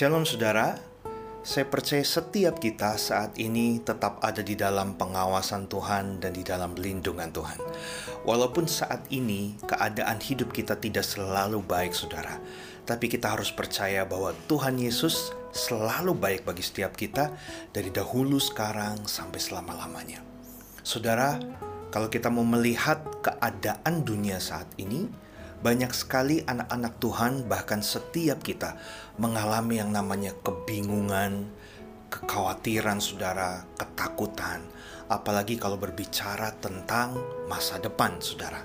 Shalom saudara, saya percaya setiap kita saat ini tetap ada di dalam pengawasan Tuhan dan di dalam lindungan Tuhan. Walaupun saat ini keadaan hidup kita tidak selalu baik saudara, tapi kita harus percaya bahwa Tuhan Yesus selalu baik bagi setiap kita dari dahulu sekarang sampai selama-lamanya. Saudara, kalau kita mau melihat keadaan dunia saat ini, banyak sekali anak-anak Tuhan, bahkan setiap kita, mengalami yang namanya kebingungan, kekhawatiran, saudara, ketakutan, apalagi kalau berbicara tentang masa depan, saudara.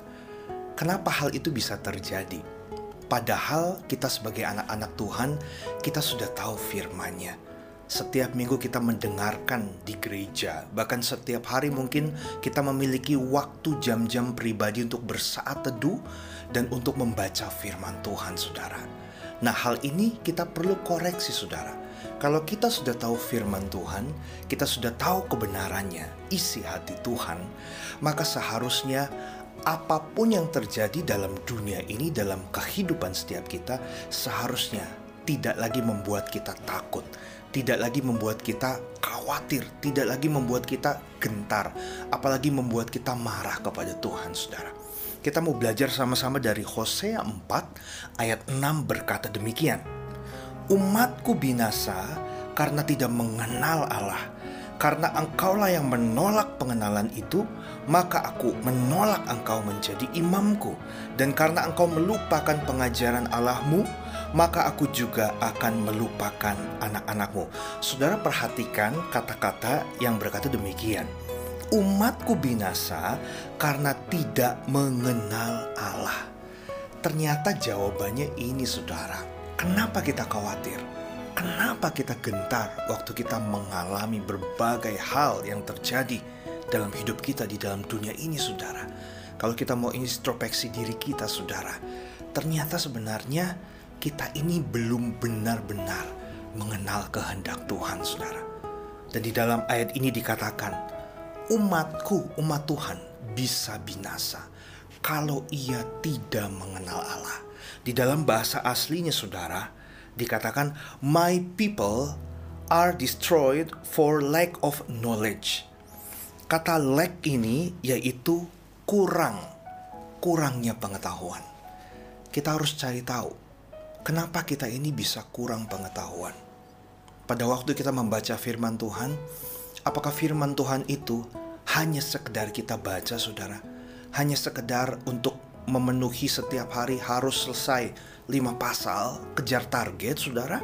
Kenapa hal itu bisa terjadi? Padahal kita sebagai anak-anak Tuhan, kita sudah tahu firman-Nya. Setiap minggu kita mendengarkan di gereja, bahkan setiap hari mungkin kita memiliki waktu jam-jam pribadi untuk bersaat teduh dan untuk membaca firman Tuhan, saudara. Nah, hal ini kita perlu koreksi, saudara. Kalau kita sudah tahu firman Tuhan, kita sudah tahu kebenarannya, isi hati Tuhan, maka seharusnya apa pun yang terjadi dalam dunia ini, dalam kehidupan setiap kita, seharusnya tidak lagi membuat kita takut, tidak lagi membuat kita khawatir, tidak lagi membuat kita gentar, apalagi membuat kita marah kepada Tuhan, saudara. Kita mau belajar sama-sama dari Hosea 4 ayat 6 berkata demikian. Umatku binasa karena tidak mengenal Allah. Karena engkaulah yang menolak pengenalan itu, maka aku menolak engkau menjadi imamku. Dan karena engkau melupakan pengajaran Allahmu, maka aku juga akan melupakan anak-anakmu. Saudara perhatikan kata-kata yang berkata demikian umatku binasa karena tidak mengenal Allah. Ternyata jawabannya ini saudara. Kenapa kita khawatir? Kenapa kita gentar waktu kita mengalami berbagai hal yang terjadi dalam hidup kita di dalam dunia ini saudara? Kalau kita mau introspeksi diri kita saudara, ternyata sebenarnya kita ini belum benar-benar mengenal kehendak Tuhan saudara. Dan di dalam ayat ini dikatakan, umatku, umat Tuhan bisa binasa kalau ia tidak mengenal Allah. Di dalam bahasa aslinya saudara, dikatakan my people are destroyed for lack of knowledge. Kata lack ini yaitu kurang, kurangnya pengetahuan. Kita harus cari tahu kenapa kita ini bisa kurang pengetahuan. Pada waktu kita membaca firman Tuhan, Apakah firman Tuhan itu hanya sekedar kita baca saudara? Hanya sekedar untuk memenuhi setiap hari harus selesai lima pasal, kejar target saudara?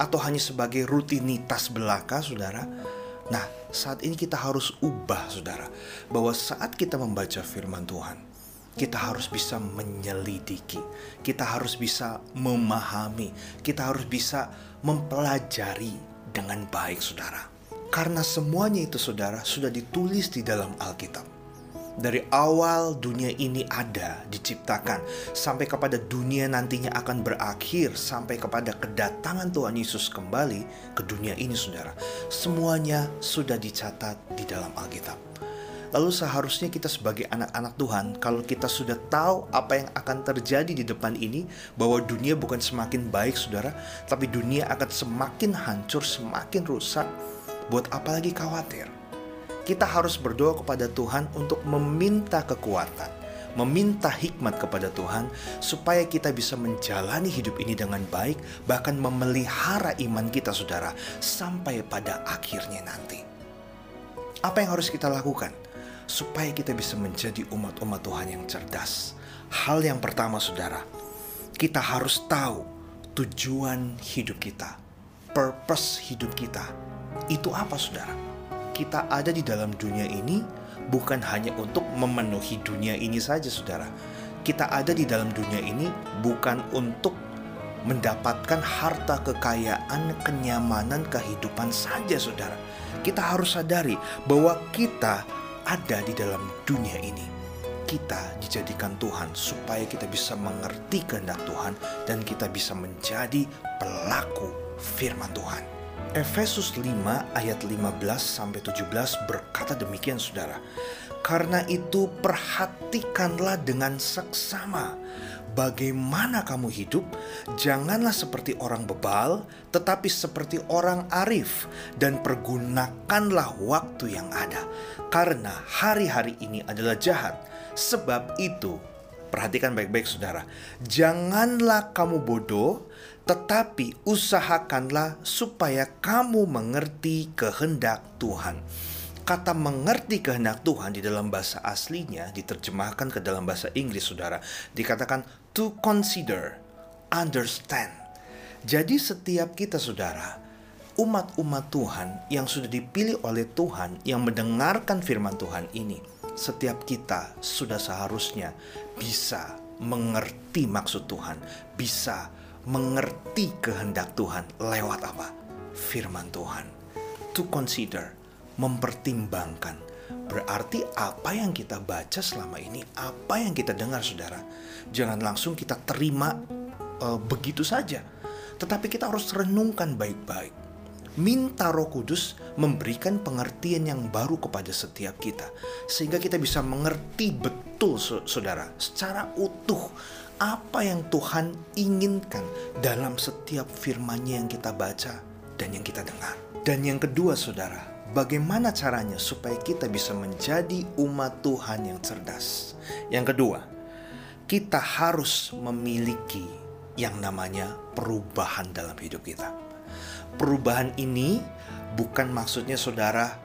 Atau hanya sebagai rutinitas belaka saudara? Nah saat ini kita harus ubah saudara Bahwa saat kita membaca firman Tuhan kita harus bisa menyelidiki, kita harus bisa memahami, kita harus bisa mempelajari dengan baik, saudara. Karena semuanya itu saudara sudah ditulis di dalam Alkitab. Dari awal dunia ini ada, diciptakan, sampai kepada dunia nantinya akan berakhir, sampai kepada kedatangan Tuhan Yesus kembali ke dunia ini saudara. Semuanya sudah dicatat di dalam Alkitab. Lalu seharusnya kita sebagai anak-anak Tuhan, kalau kita sudah tahu apa yang akan terjadi di depan ini, bahwa dunia bukan semakin baik saudara, tapi dunia akan semakin hancur, semakin rusak, Buat apa lagi khawatir? Kita harus berdoa kepada Tuhan untuk meminta kekuatan, meminta hikmat kepada Tuhan supaya kita bisa menjalani hidup ini dengan baik, bahkan memelihara iman kita, saudara, sampai pada akhirnya nanti. Apa yang harus kita lakukan supaya kita bisa menjadi umat-umat Tuhan yang cerdas? Hal yang pertama, saudara, kita harus tahu tujuan hidup kita, purpose hidup kita itu apa saudara? Kita ada di dalam dunia ini bukan hanya untuk memenuhi dunia ini saja saudara. Kita ada di dalam dunia ini bukan untuk mendapatkan harta kekayaan, kenyamanan, kehidupan saja saudara. Kita harus sadari bahwa kita ada di dalam dunia ini. Kita dijadikan Tuhan supaya kita bisa mengerti kehendak Tuhan dan kita bisa menjadi pelaku firman Tuhan. Efesus 5 ayat 15 sampai 17 berkata demikian Saudara. Karena itu, perhatikanlah dengan seksama bagaimana kamu hidup. Janganlah seperti orang bebal, tetapi seperti orang arif, dan pergunakanlah waktu yang ada, karena hari-hari ini adalah jahat. Sebab itu, perhatikan baik-baik, saudara, janganlah kamu bodoh, tetapi usahakanlah supaya kamu mengerti kehendak Tuhan. Kata mengerti kehendak Tuhan di dalam bahasa aslinya diterjemahkan ke dalam bahasa Inggris, saudara, dikatakan to consider, understand. Jadi, setiap kita, saudara, umat-umat Tuhan yang sudah dipilih oleh Tuhan, yang mendengarkan firman Tuhan ini, setiap kita sudah seharusnya bisa mengerti maksud Tuhan, bisa mengerti kehendak Tuhan lewat apa? Firman Tuhan. To consider, mempertimbangkan. Berarti apa yang kita baca selama ini, apa yang kita dengar saudara, jangan langsung kita terima uh, begitu saja. Tetapi kita harus renungkan baik-baik. Minta Roh Kudus memberikan pengertian yang baru kepada setiap kita, sehingga kita bisa mengerti betul, saudara, secara utuh apa yang Tuhan inginkan dalam setiap firman-Nya yang kita baca dan yang kita dengar. Dan yang kedua, saudara, bagaimana caranya supaya kita bisa menjadi umat Tuhan yang cerdas? Yang kedua, kita harus memiliki yang namanya perubahan dalam hidup kita. Perubahan ini bukan maksudnya saudara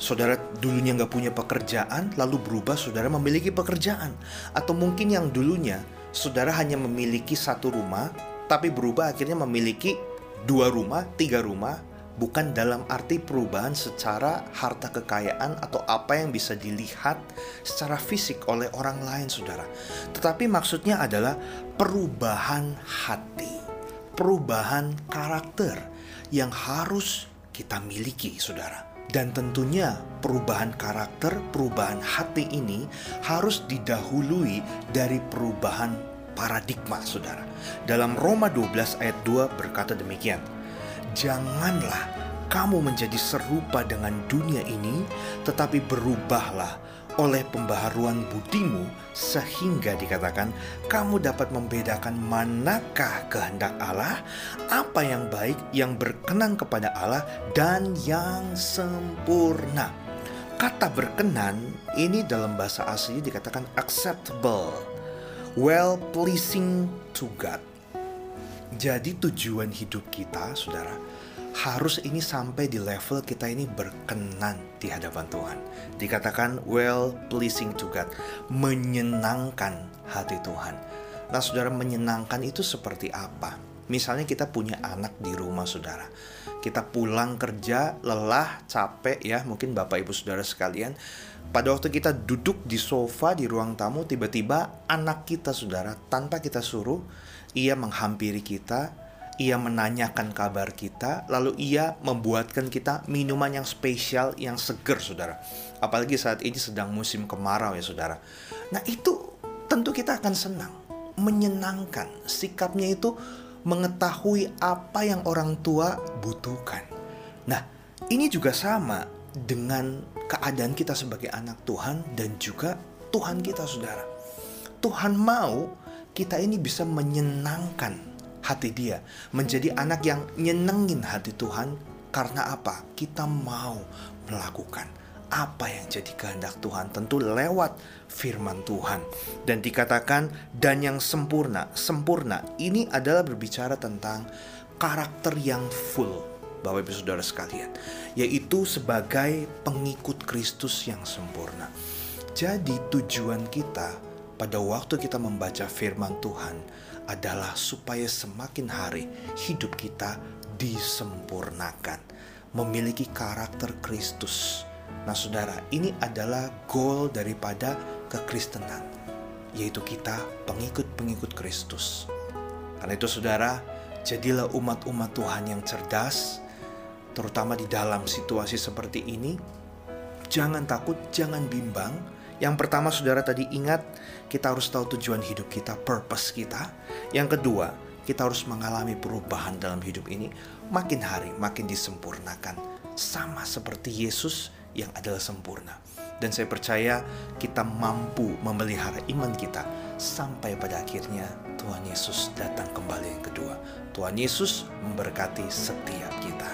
saudara dulunya nggak punya pekerjaan lalu berubah saudara memiliki pekerjaan atau mungkin yang dulunya saudara hanya memiliki satu rumah, tapi berubah akhirnya memiliki dua rumah, tiga rumah, bukan dalam arti perubahan secara harta kekayaan atau apa yang bisa dilihat secara fisik oleh orang lain, saudara. Tetapi maksudnya adalah perubahan hati, perubahan karakter yang harus kita miliki, saudara. Dan tentunya perubahan karakter, perubahan hati ini harus didahului dari perubahan paradigma, saudara. Dalam Roma 12 ayat 2 berkata demikian, Janganlah kamu menjadi serupa dengan dunia ini, tetapi berubahlah oleh pembaharuan budimu sehingga dikatakan kamu dapat membedakan manakah kehendak Allah, apa yang baik, yang berkenan kepada Allah dan yang sempurna. Kata berkenan ini dalam bahasa asli dikatakan acceptable, well pleasing to God. Jadi tujuan hidup kita, saudara, harus ini sampai di level kita ini berkenan di hadapan Tuhan. Dikatakan well pleasing to God, menyenangkan hati Tuhan. Nah, saudara menyenangkan itu seperti apa? Misalnya kita punya anak di rumah saudara. Kita pulang kerja, lelah, capek ya, mungkin Bapak Ibu Saudara sekalian. Pada waktu kita duduk di sofa di ruang tamu, tiba-tiba anak kita saudara, tanpa kita suruh, ia menghampiri kita, ia menanyakan kabar kita, lalu ia membuatkan kita minuman yang spesial, yang seger, saudara. Apalagi saat ini sedang musim kemarau ya, saudara. Nah itu tentu kita akan senang, menyenangkan. Sikapnya itu mengetahui apa yang orang tua butuhkan. Nah ini juga sama dengan keadaan kita sebagai anak Tuhan dan juga Tuhan kita, saudara. Tuhan mau kita ini bisa menyenangkan hati dia, menjadi anak yang nyenengin hati Tuhan. Karena apa? Kita mau melakukan apa yang jadi kehendak Tuhan tentu lewat firman Tuhan. Dan dikatakan dan yang sempurna sempurna. Ini adalah berbicara tentang karakter yang full Bapak Ibu Saudara sekalian yaitu sebagai pengikut Kristus yang sempurna. Jadi tujuan kita pada waktu kita membaca firman Tuhan adalah supaya semakin hari hidup kita disempurnakan, memiliki karakter Kristus. Nah, saudara, ini adalah goal daripada kekristenan, yaitu kita pengikut-pengikut Kristus. Karena itu, saudara, jadilah umat-umat Tuhan yang cerdas, terutama di dalam situasi seperti ini. Jangan takut, jangan bimbang yang pertama saudara tadi ingat kita harus tahu tujuan hidup kita, purpose kita. Yang kedua, kita harus mengalami perubahan dalam hidup ini makin hari makin disempurnakan sama seperti Yesus yang adalah sempurna. Dan saya percaya kita mampu memelihara iman kita sampai pada akhirnya Tuhan Yesus datang kembali yang kedua. Tuhan Yesus memberkati setiap kita.